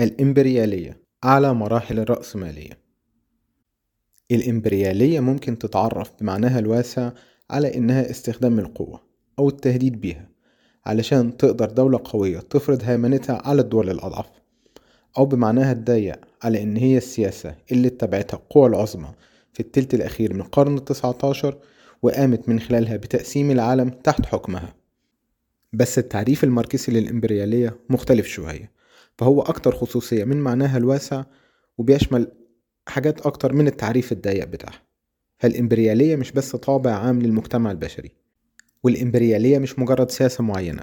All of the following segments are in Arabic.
الإمبريالية أعلى مراحل الرأسمالية. الإمبريالية ممكن تتعرف بمعناها الواسع على إنها استخدام القوة أو التهديد بيها علشان تقدر دولة قوية تفرض هيمنتها على الدول الأضعف أو بمعناها الضيق على إن هي السياسة اللي اتبعتها القوى العظمى في التلت الأخير من القرن التسعة عشر وقامت من خلالها بتقسيم العالم تحت حكمها. بس التعريف الماركسي للإمبريالية مختلف شوية. فهو أكتر خصوصية من معناها الواسع وبيشمل حاجات أكتر من التعريف الضيق بتاعها. فالإمبريالية مش بس طابع عام للمجتمع البشري والإمبريالية مش مجرد سياسة معينة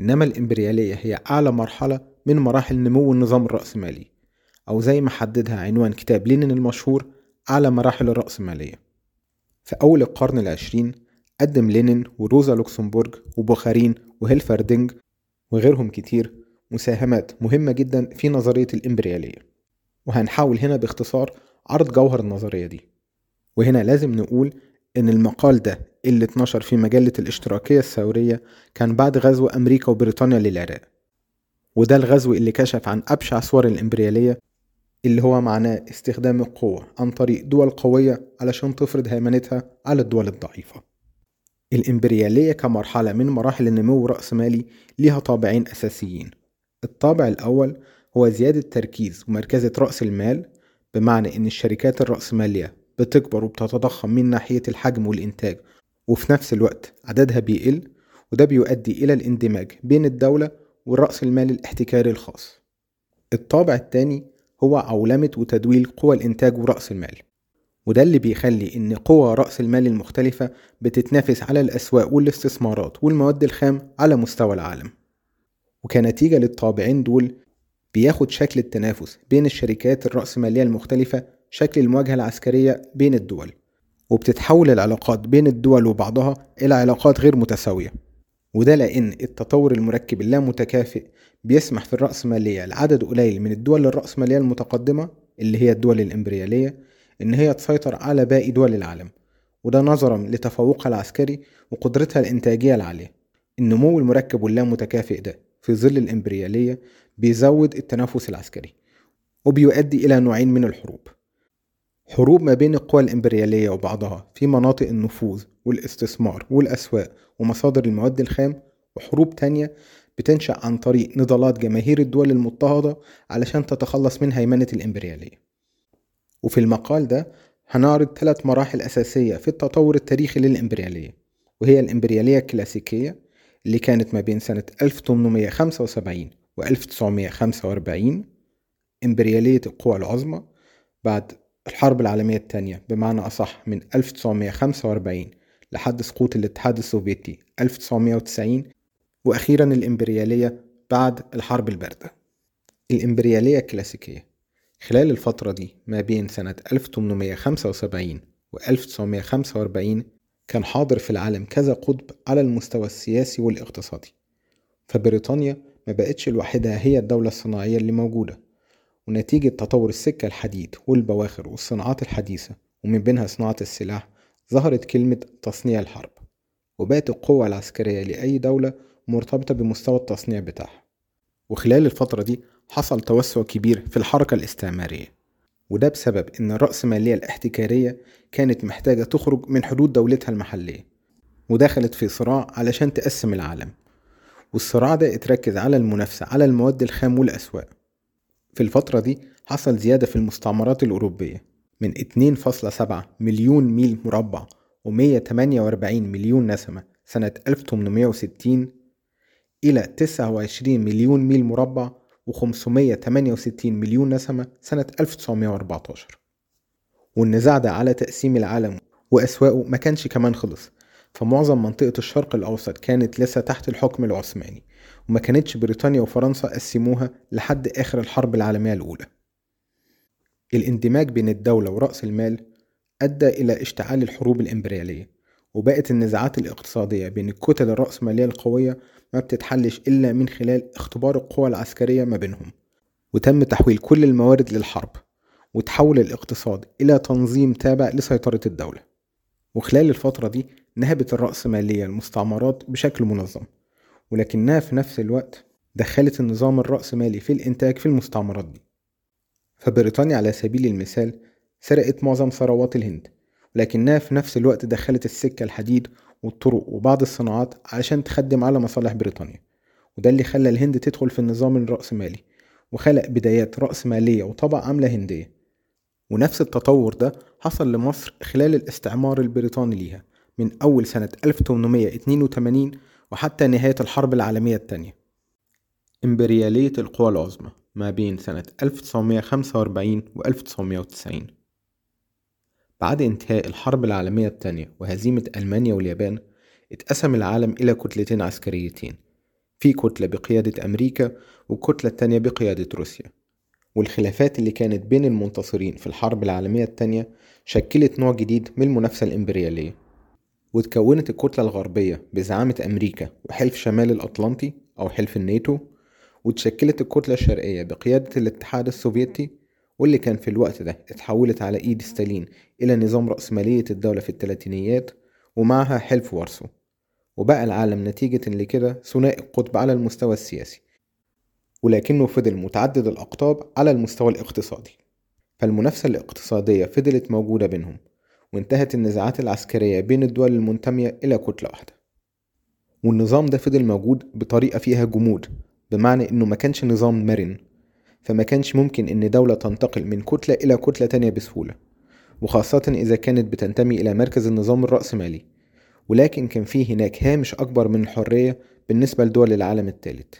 إنما الإمبريالية هي أعلى مرحلة من مراحل نمو النظام الرأسمالي أو زي ما حددها عنوان كتاب لينين المشهور أعلى مراحل الرأسمالية. في أول القرن العشرين قدم لينين وروزا لوكسمبورج وبوخارين وهيلفردينج وغيرهم كتير مساهمات مهمة جدا في نظرية الإمبريالية. وهنحاول هنا باختصار عرض جوهر النظرية دي. وهنا لازم نقول إن المقال ده اللي اتنشر في مجلة الاشتراكية الثورية كان بعد غزو أمريكا وبريطانيا للعراق. وده الغزو اللي كشف عن أبشع صور الإمبريالية اللي هو معناه استخدام القوة عن طريق دول قوية علشان تفرض هيمنتها على الدول الضعيفة. الإمبريالية كمرحلة من مراحل النمو الرأسمالي ليها طابعين أساسيين. الطابع الأول هو زيادة تركيز ومركزة رأس المال بمعنى إن الشركات الرأسمالية بتكبر وبتتضخم من ناحية الحجم والإنتاج وفي نفس الوقت عددها بيقل وده بيؤدي إلى الاندماج بين الدولة والرأس المال الاحتكاري الخاص. الطابع الثاني هو عولمة وتدويل قوى الإنتاج ورأس المال وده اللي بيخلي إن قوى رأس المال المختلفة بتتنافس على الأسواق والاستثمارات والمواد الخام على مستوى العالم. وكنتيجة للطابعين دول بياخد شكل التنافس بين الشركات الرأسمالية المختلفة شكل المواجهة العسكرية بين الدول وبتتحول العلاقات بين الدول وبعضها إلى علاقات غير متساوية. وده لأن التطور المركب اللامتكافئ بيسمح في الرأسمالية لعدد قليل من الدول الرأسمالية المتقدمة اللي هي الدول الإمبريالية إن هي تسيطر على باقي دول العالم. وده نظرا لتفوقها العسكري وقدرتها الإنتاجية العالية. النمو المركب واللامتكافئ ده في ظل الإمبريالية بيزود التنافس العسكري وبيؤدي إلى نوعين من الحروب. حروب ما بين القوى الإمبريالية وبعضها في مناطق النفوذ والاستثمار والأسواق ومصادر المواد الخام وحروب تانية بتنشأ عن طريق نضالات جماهير الدول المضطهدة علشان تتخلص من هيمنة الإمبريالية. وفي المقال ده هنعرض ثلاث مراحل أساسية في التطور التاريخي للإمبريالية وهي الإمبريالية الكلاسيكية اللي كانت ما بين سنة 1875 و 1945 إمبريالية القوى العظمى بعد الحرب العالمية الثانية بمعنى أصح من 1945 لحد سقوط الاتحاد السوفيتي 1990 وأخيرا الإمبريالية بعد الحرب الباردة. الإمبريالية الكلاسيكية خلال الفترة دي ما بين سنة 1875 و 1945 كان حاضر في العالم كذا قطب على المستوى السياسي والاقتصادي. فبريطانيا ما بقتش لوحدها هي الدولة الصناعية اللي موجودة. ونتيجة تطور السكة الحديد والبواخر والصناعات الحديثة ومن بينها صناعة السلاح ظهرت كلمة تصنيع الحرب. وبقت القوة العسكرية لأي دولة مرتبطة بمستوى التصنيع بتاعها. وخلال الفترة دي حصل توسع كبير في الحركة الاستعمارية. وده بسبب إن الرأسمالية الاحتكارية كانت محتاجة تخرج من حدود دولتها المحلية ودخلت في صراع علشان تقسم العالم. والصراع ده اتركز على المنافسة على المواد الخام والأسواق. في الفترة دي حصل زيادة في المستعمرات الأوروبية من 2.7 مليون ميل مربع و148 مليون نسمة سنة 1860 إلى 29 مليون ميل مربع و568 مليون نسمة سنة 1914 والنزاع ده على تقسيم العالم وأسواقه ما كانش كمان خلص. فمعظم منطقة الشرق الأوسط كانت لسه تحت الحكم العثماني وما كانتش بريطانيا وفرنسا قسموها لحد آخر الحرب العالمية الأولى. الاندماج بين الدولة ورأس المال أدى إلى اشتعال الحروب الإمبريالية وبقت النزاعات الاقتصادية بين الكتل الرأسمالية القوية ما بتتحلش إلا من خلال اختبار القوى العسكرية ما بينهم وتم تحويل كل الموارد للحرب وتحول الاقتصاد إلى تنظيم تابع لسيطرة الدولة. وخلال الفترة دي نهبت الرأسمالية المستعمرات بشكل منظم ولكنها في نفس الوقت دخلت النظام الرأسمالي في الإنتاج في المستعمرات دي. فبريطانيا على سبيل المثال سرقت معظم ثروات الهند لكنها في نفس الوقت دخلت السكة الحديد والطرق وبعض الصناعات علشان تخدم على مصالح بريطانيا. وده اللي خلى الهند تدخل في النظام الرأسمالي وخلق بدايات رأسمالية وطبع عملة هندية. ونفس التطور ده حصل لمصر خلال الاستعمار البريطاني ليها من أول سنة 1882 وحتى نهاية الحرب العالمية الثانية إمبريالية القوى العظمى ما بين سنة 1945 و 1990 بعد انتهاء الحرب العالمية الثانية وهزيمة ألمانيا واليابان اتقسم العالم إلى كتلتين عسكريتين في كتلة بقيادة أمريكا والكتلة التانية بقيادة روسيا. والخلافات اللي كانت بين المنتصرين في الحرب العالمية التانية شكلت نوع جديد من المنافسة الإمبريالية. وتكونت الكتلة الغربية بزعامة أمريكا وحلف شمال الأطلنطي أو حلف الناتو وتشكلت الكتلة الشرقية بقيادة الاتحاد السوفيتي واللي كان في الوقت ده اتحولت على إيد ستالين إلى نظام رأسمالية الدولة في الثلاثينيات ومعها حلف وارسو. وبقى العالم نتيجة لكده ثنائي القطب على المستوى السياسي. ولكنه فضل متعدد الأقطاب على المستوى الاقتصادي. فالمنافسة الاقتصادية فضلت موجودة بينهم وانتهت النزاعات العسكرية بين الدول المنتمية إلى كتلة واحدة. والنظام ده فضل موجود بطريقة فيها جمود بمعنى إنه ما كانش نظام مرن فما كانش ممكن إن دولة تنتقل من كتلة إلى كتلة تانية بسهولة وخاصة إذا كانت بتنتمي إلى مركز النظام الرأسمالي. ولكن كان فيه هناك هامش أكبر من الحرية بالنسبة لدول العالم الثالث.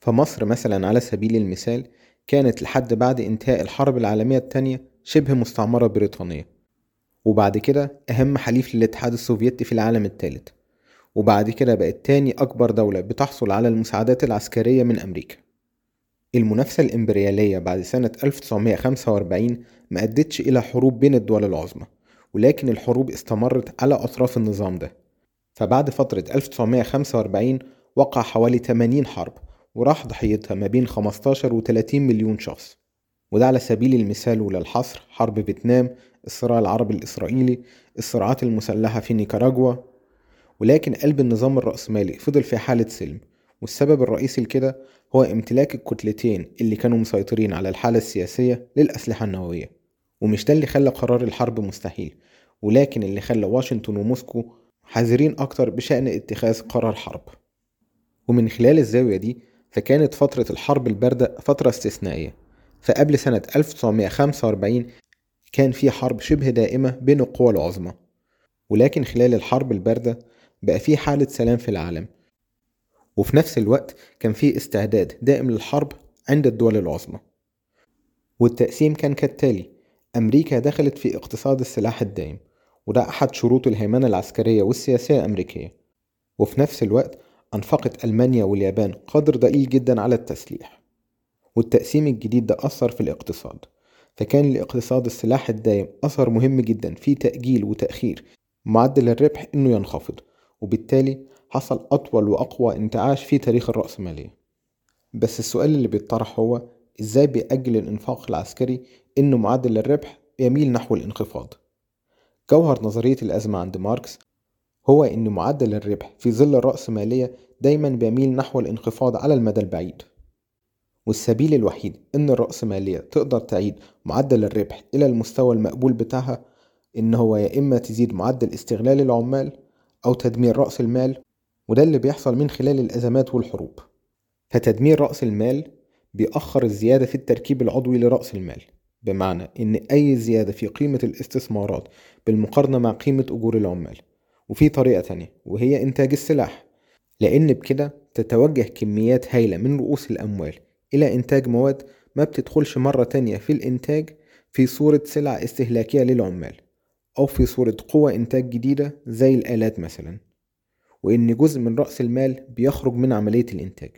فمصر مثلا على سبيل المثال كانت لحد بعد انتهاء الحرب العالمية الثانية شبه مستعمرة بريطانية. وبعد كده أهم حليف للاتحاد السوفيتي في العالم الثالث. وبعد كده بقت تاني أكبر دولة بتحصل على المساعدات العسكرية من أمريكا. المنافسة الإمبريالية بعد سنة 1945 ما أدتش إلى حروب بين الدول العظمى ولكن الحروب استمرت على أطراف النظام ده. فبعد فترة 1945 وقع حوالي 80 حرب وراح ضحيتها ما بين 15 و 30 مليون شخص. وده على سبيل المثال وللحصر حرب فيتنام الصراع العربي الإسرائيلي الصراعات المسلحة في نيكاراجوا. ولكن قلب النظام الرأسمالي فضل في حالة سلم. والسبب الرئيسي لكده هو امتلاك الكتلتين اللي كانوا مسيطرين على الحالة السياسية للأسلحة النووية. ومش ده اللي خلى قرار الحرب مستحيل ولكن اللي خلى واشنطن وموسكو حذرين أكتر بشأن اتخاذ قرار حرب. ومن خلال الزاوية دي فكانت فترة الحرب الباردة فترة استثنائية. فقبل سنة 1945 كان في حرب شبه دائمة بين القوى العظمى. ولكن خلال الحرب الباردة بقى في حالة سلام في العالم وفي نفس الوقت كان في استعداد دائم للحرب عند الدول العظمى. والتقسيم كان كالتالي أمريكا دخلت في اقتصاد السلاح الدائم وده أحد شروط الهيمنة العسكرية والسياسية الأمريكية. وفي نفس الوقت أنفقت ألمانيا واليابان قدر ضئيل جدا على التسليح. والتقسيم الجديد ده أثر في الاقتصاد فكان لاقتصاد السلاح الدائم أثر مهم جدا في تأجيل وتأخير معدل الربح إنه ينخفض. وبالتالي حصل أطول وأقوى انتعاش في تاريخ الرأسمالية. بس السؤال اللي بيطرح هو إزاي بيأجل الإنفاق العسكري إنه معدل الربح يميل نحو الانخفاض؟ جوهر نظرية الأزمة عند ماركس هو إن معدل الربح في ظل الرأسمالية دايما بيميل نحو الانخفاض على المدى البعيد. والسبيل الوحيد إن الرأسمالية تقدر تعيد معدل الربح إلى المستوى المقبول بتاعها إن هو يا إما تزيد معدل استغلال العمال أو تدمير رأس المال وده اللي بيحصل من خلال الأزمات والحروب. فتدمير رأس المال بيأخر الزيادة في التركيب العضوي لرأس المال بمعنى إن أي زيادة في قيمة الاستثمارات بالمقارنة مع قيمة أجور العمال. وفي طريقة تانية وهي إنتاج السلاح. لأن بكده تتوجه كميات هائلة من رؤوس الأموال إلى إنتاج مواد ما بتدخلش مرة تانية في الإنتاج في صورة سلع استهلاكية للعمال. أو في صورة قوة إنتاج جديدة زي الآلات مثلا وإن جزء من رأس المال بيخرج من عملية الإنتاج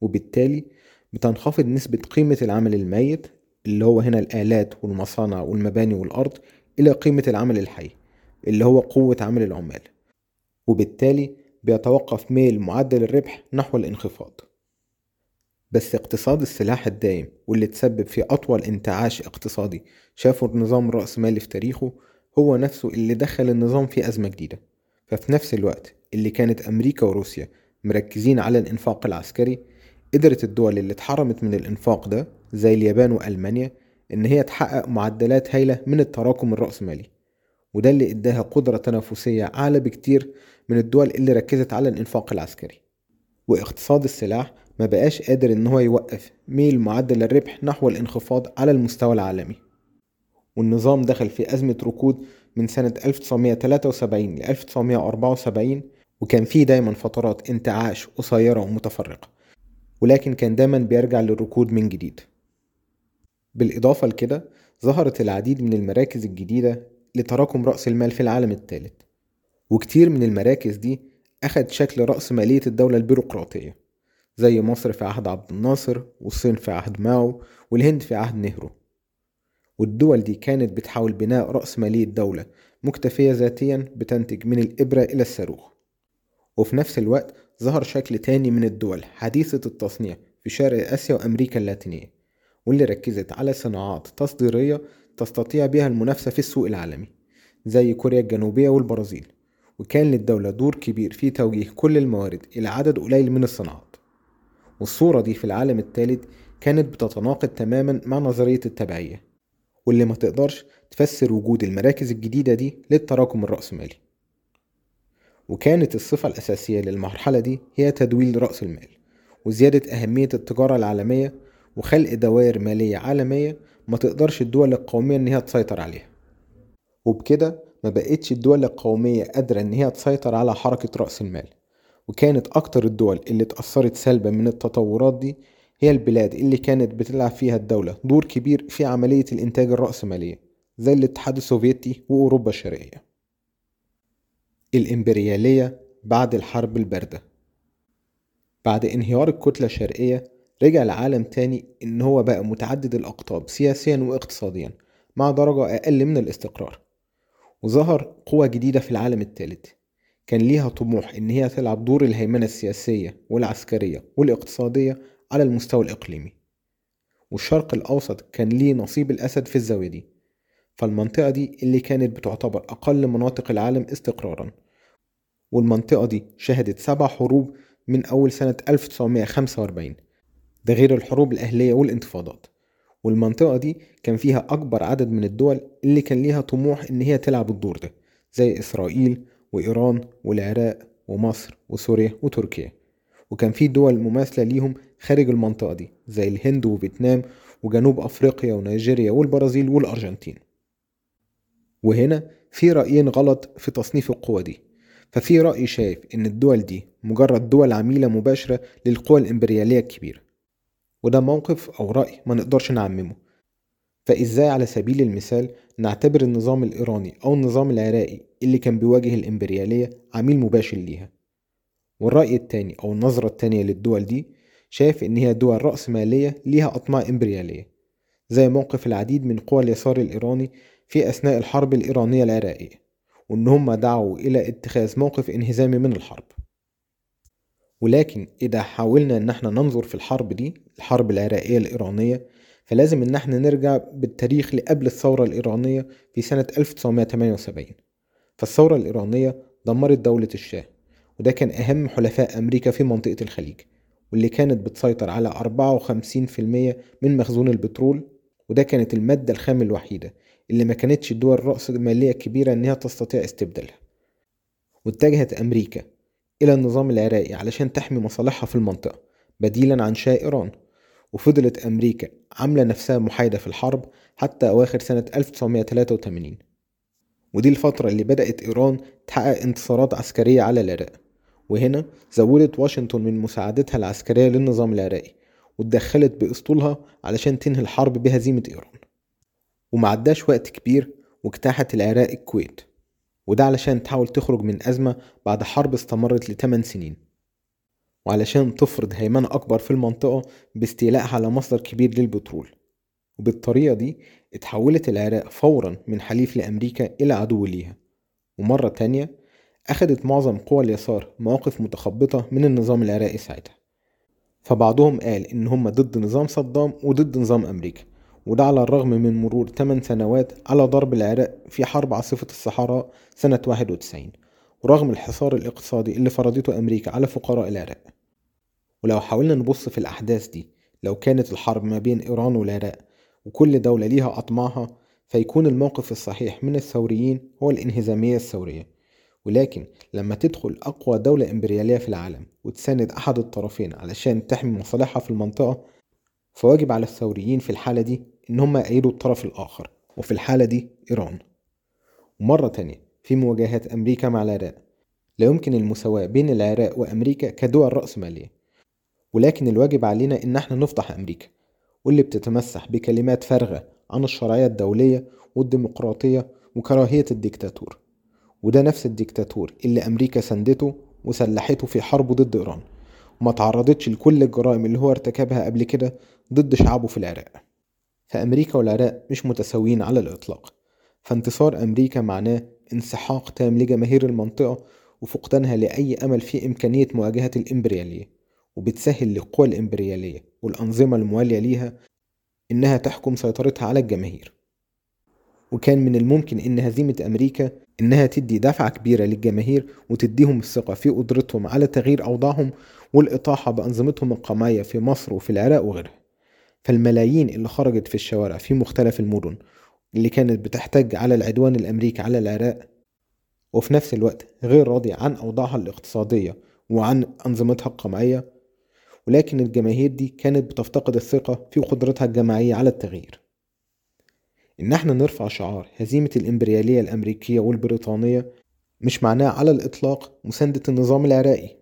وبالتالي بتنخفض نسبة قيمة العمل الميت اللي هو هنا الآلات والمصانع والمباني والأرض إلى قيمة العمل الحي اللي هو قوة عمل العمال وبالتالي بيتوقف ميل معدل الربح نحو الانخفاض. بس اقتصاد السلاح الدائم واللي تسبب في أطول انتعاش اقتصادي شافه النظام الرأسمالي في تاريخه هو نفسه اللي دخل النظام في أزمة جديدة. ففي نفس الوقت اللي كانت أمريكا وروسيا مركزين على الإنفاق العسكري قدرت الدول اللي اتحرمت من الإنفاق ده زي اليابان وألمانيا إن هي تحقق معدلات هايلة من التراكم الرأسمالي. وده اللي إداها قدرة تنافسية أعلى بكتير من الدول اللي ركزت على الإنفاق العسكري. واقتصاد السلاح ما بقاش قادر إن هو يوقف ميل معدل الربح نحو الانخفاض على المستوى العالمي. والنظام دخل في أزمة ركود من سنة 1973 ل 1974 وكان فيه دايما فترات انتعاش قصيرة ومتفرقة ولكن كان دايما بيرجع للركود من جديد. بالإضافة لكده ظهرت العديد من المراكز الجديدة لتراكم رأس المال في العالم الثالث وكتير من المراكز دي أخد شكل رأس مالية الدولة البيروقراطية زي مصر في عهد عبد الناصر والصين في عهد ماو والهند في عهد نهرو. والدول دي كانت بتحاول بناء رأس مالية دولة مكتفية ذاتيا بتنتج من الإبرة إلى الصاروخ. وفي نفس الوقت ظهر شكل تاني من الدول حديثة التصنيع في شرق آسيا وأمريكا اللاتينية واللي ركزت على صناعات تصديرية تستطيع بها المنافسة في السوق العالمي زي كوريا الجنوبية والبرازيل وكان للدولة دور كبير في توجيه كل الموارد إلى عدد قليل من الصناعات. والصورة دي في العالم الثالث كانت بتتناقض تماما مع نظرية التبعية. واللي ما تقدرش تفسر وجود المراكز الجديدة دي للتراكم الرأسمالي. وكانت الصفة الأساسية للمرحلة دي هي تدويل رأس المال وزيادة أهمية التجارة العالمية وخلق دوائر مالية عالمية ما تقدرش الدول القومية إن هي تسيطر عليها. وبكده ما بقتش الدول القومية قادرة إن هي تسيطر على حركة رأس المال وكانت أكتر الدول اللي اتأثرت سلبا من التطورات دي هي البلاد اللي كانت بتلعب فيها الدولة. دور كبير في عملية الإنتاج الرأسمالية زي الاتحاد السوفيتي وأوروبا الشرقية. الإمبريالية بعد الحرب الباردة. بعد انهيار الكتلة الشرقية رجع العالم تاني إن هو بقى متعدد الأقطاب سياسيا واقتصاديا مع درجة أقل من الاستقرار. وظهر قوة جديدة في العالم الثالث كان ليها طموح إن هي تلعب دور الهيمنة السياسية والعسكرية والإقتصادية على المستوى الإقليمي والشرق الأوسط كان ليه نصيب الأسد في الزاوية دي فالمنطقة دي اللي كانت بتعتبر أقل مناطق العالم استقرارا والمنطقة دي شهدت سبع حروب من أول سنة 1945 ده غير الحروب الأهلية والانتفاضات والمنطقة دي كان فيها أكبر عدد من الدول اللي كان ليها طموح إن هي تلعب الدور ده زي إسرائيل وإيران والعراق ومصر وسوريا وتركيا وكان في دول مماثلة ليهم خارج المنطقة دي زي الهند وفيتنام وجنوب أفريقيا ونيجيريا والبرازيل والأرجنتين. وهنا في رأيين غلط في تصنيف القوى دي. ففي رأي شايف إن الدول دي مجرد دول عميلة مباشرة للقوى الإمبريالية الكبيرة. وده موقف أو رأي ما نقدرش نعممه. فإزاي على سبيل المثال نعتبر النظام الإيراني أو النظام العراقي اللي كان بيواجه الإمبريالية عميل مباشر ليها؟ والرأي التاني أو النظرة التانية للدول دي شايف إن هي دول رأسمالية ليها أطماع إمبريالية زي موقف العديد من قوى اليسار الإيراني في أثناء الحرب الإيرانية العراقية وإن هم دعوا إلى اتخاذ موقف انهزامي من الحرب. ولكن إذا حاولنا إن إحنا ننظر في الحرب دي الحرب العراقية الإيرانية فلازم إن إحنا نرجع بالتاريخ لقبل الثورة الإيرانية في سنة 1978 فالثورة الإيرانية دمرت دولة الشاه وده كان أهم حلفاء أمريكا في منطقة الخليج. واللي كانت بتسيطر على 54% من مخزون البترول وده كانت المادة الخام الوحيدة اللي ما كانتش الدول الرأسمالية الكبيرة إنها تستطيع استبدالها. واتجهت أمريكا إلى النظام العراقي علشان تحمي مصالحها في المنطقة بديلا عن شاه إيران. وفضلت أمريكا عاملة نفسها محايدة في الحرب حتى أواخر سنة 1983 ودي الفترة اللي بدأت إيران تحقق انتصارات عسكرية على العراق. وهنا زودت واشنطن من مساعدتها العسكرية للنظام العراقي واتدخلت بأسطولها علشان تنهي الحرب بهزيمة إيران. ومعداش وقت كبير واجتاحت العراق الكويت وده علشان تحاول تخرج من أزمة بعد حرب استمرت لتمن سنين. وعلشان تفرض هيمنة أكبر في المنطقة باستيلائها على مصدر كبير للبترول. وبالطريقة دي اتحولت العراق فورا من حليف لأمريكا إلى عدو ليها. ومرة تانية أخدت معظم قوى اليسار مواقف متخبطة من النظام العراقي ساعتها. فبعضهم قال إن هم ضد نظام صدام وضد نظام أمريكا وده على الرغم من مرور 8 سنوات على ضرب العراق في حرب عاصفة الصحراء سنة 91 ورغم الحصار الاقتصادي اللي فرضته أمريكا على فقراء العراق. ولو حاولنا نبص في الأحداث دي لو كانت الحرب ما بين إيران والعراق وكل دولة ليها أطماعها فيكون الموقف الصحيح من الثوريين هو الانهزامية الثورية. ولكن لما تدخل أقوى دولة إمبريالية في العالم وتساند أحد الطرفين علشان تحمي مصالحها في المنطقة فواجب على الثوريين في الحالة دي إن هم يأيدوا الطرف الآخر وفي الحالة دي إيران. ومرة تانية في مواجهات أمريكا مع العراق. لا يمكن المساواة بين العراق وأمريكا كدول رأسمالية. ولكن الواجب علينا إن إحنا نفضح أمريكا واللي بتتمسح بكلمات فارغة عن الشرعية الدولية والديمقراطية وكراهية الديكتاتور. وده نفس الديكتاتور اللي أمريكا سندته وسلحته في حربه ضد إيران وما تعرضتش لكل الجرائم اللي هو ارتكبها قبل كده ضد شعبه في العراق. فأمريكا والعراق مش متساويين على الإطلاق فانتصار أمريكا معناه انسحاق تام لجماهير المنطقة وفقدانها لأي أمل في إمكانية مواجهة الإمبريالية وبتسهل للقوى الإمبريالية والأنظمة الموالية ليها إنها تحكم سيطرتها على الجماهير. وكان من الممكن إن هزيمة أمريكا إنها تدي دفعة كبيرة للجماهير وتديهم الثقة في قدرتهم على تغيير أوضاعهم والإطاحة بأنظمتهم القمعية في مصر وفي العراق وغيرها. فالملايين اللي خرجت في الشوارع في مختلف المدن اللي كانت بتحتج على العدوان الأمريكي على العراق وفي نفس الوقت غير راضية عن أوضاعها الاقتصادية وعن أنظمتها القمعية ولكن الجماهير دي كانت بتفتقد الثقة في قدرتها الجماعية على التغيير. إن إحنا نرفع شعار هزيمة الإمبريالية الأمريكية والبريطانية مش معناه على الإطلاق مساندة النظام العراقي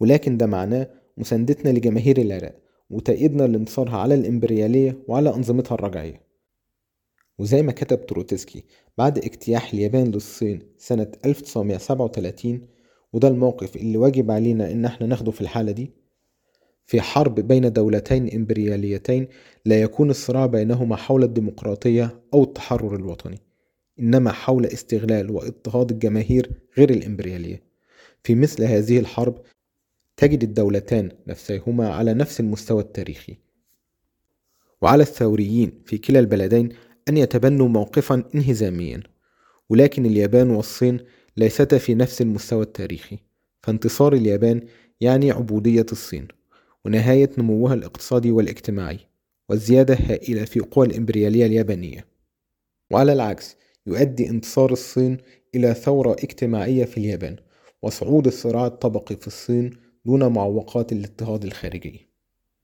ولكن ده معناه مساندتنا لجماهير العراق وتأييدنا لانتصارها على الإمبريالية وعلى أنظمتها الرجعية. وزي ما كتب تروتسكي بعد اجتياح اليابان للصين سنة 1937 وده الموقف اللي واجب علينا إن إحنا ناخده في الحالة دي في حرب بين دولتين إمبرياليتين لا يكون الصراع بينهما حول الديمقراطية أو التحرر الوطني إنما حول استغلال واضطهاد الجماهير غير الإمبريالية. في مثل هذه الحرب تجد الدولتان نفسيهما على نفس المستوى التاريخي. وعلى الثوريين في كلا البلدين أن يتبنوا موقفا انهزاميا ولكن اليابان والصين ليستا في نفس المستوى التاريخي. فانتصار اليابان يعني عبودية الصين. ونهاية نموها الاقتصادي والاجتماعي والزيادة هائلة في قوى الإمبريالية اليابانية. وعلى العكس يؤدي انتصار الصين إلى ثورة اجتماعية في اليابان وصعود الصراع الطبقي في الصين دون معوقات الاضطهاد الخارجي.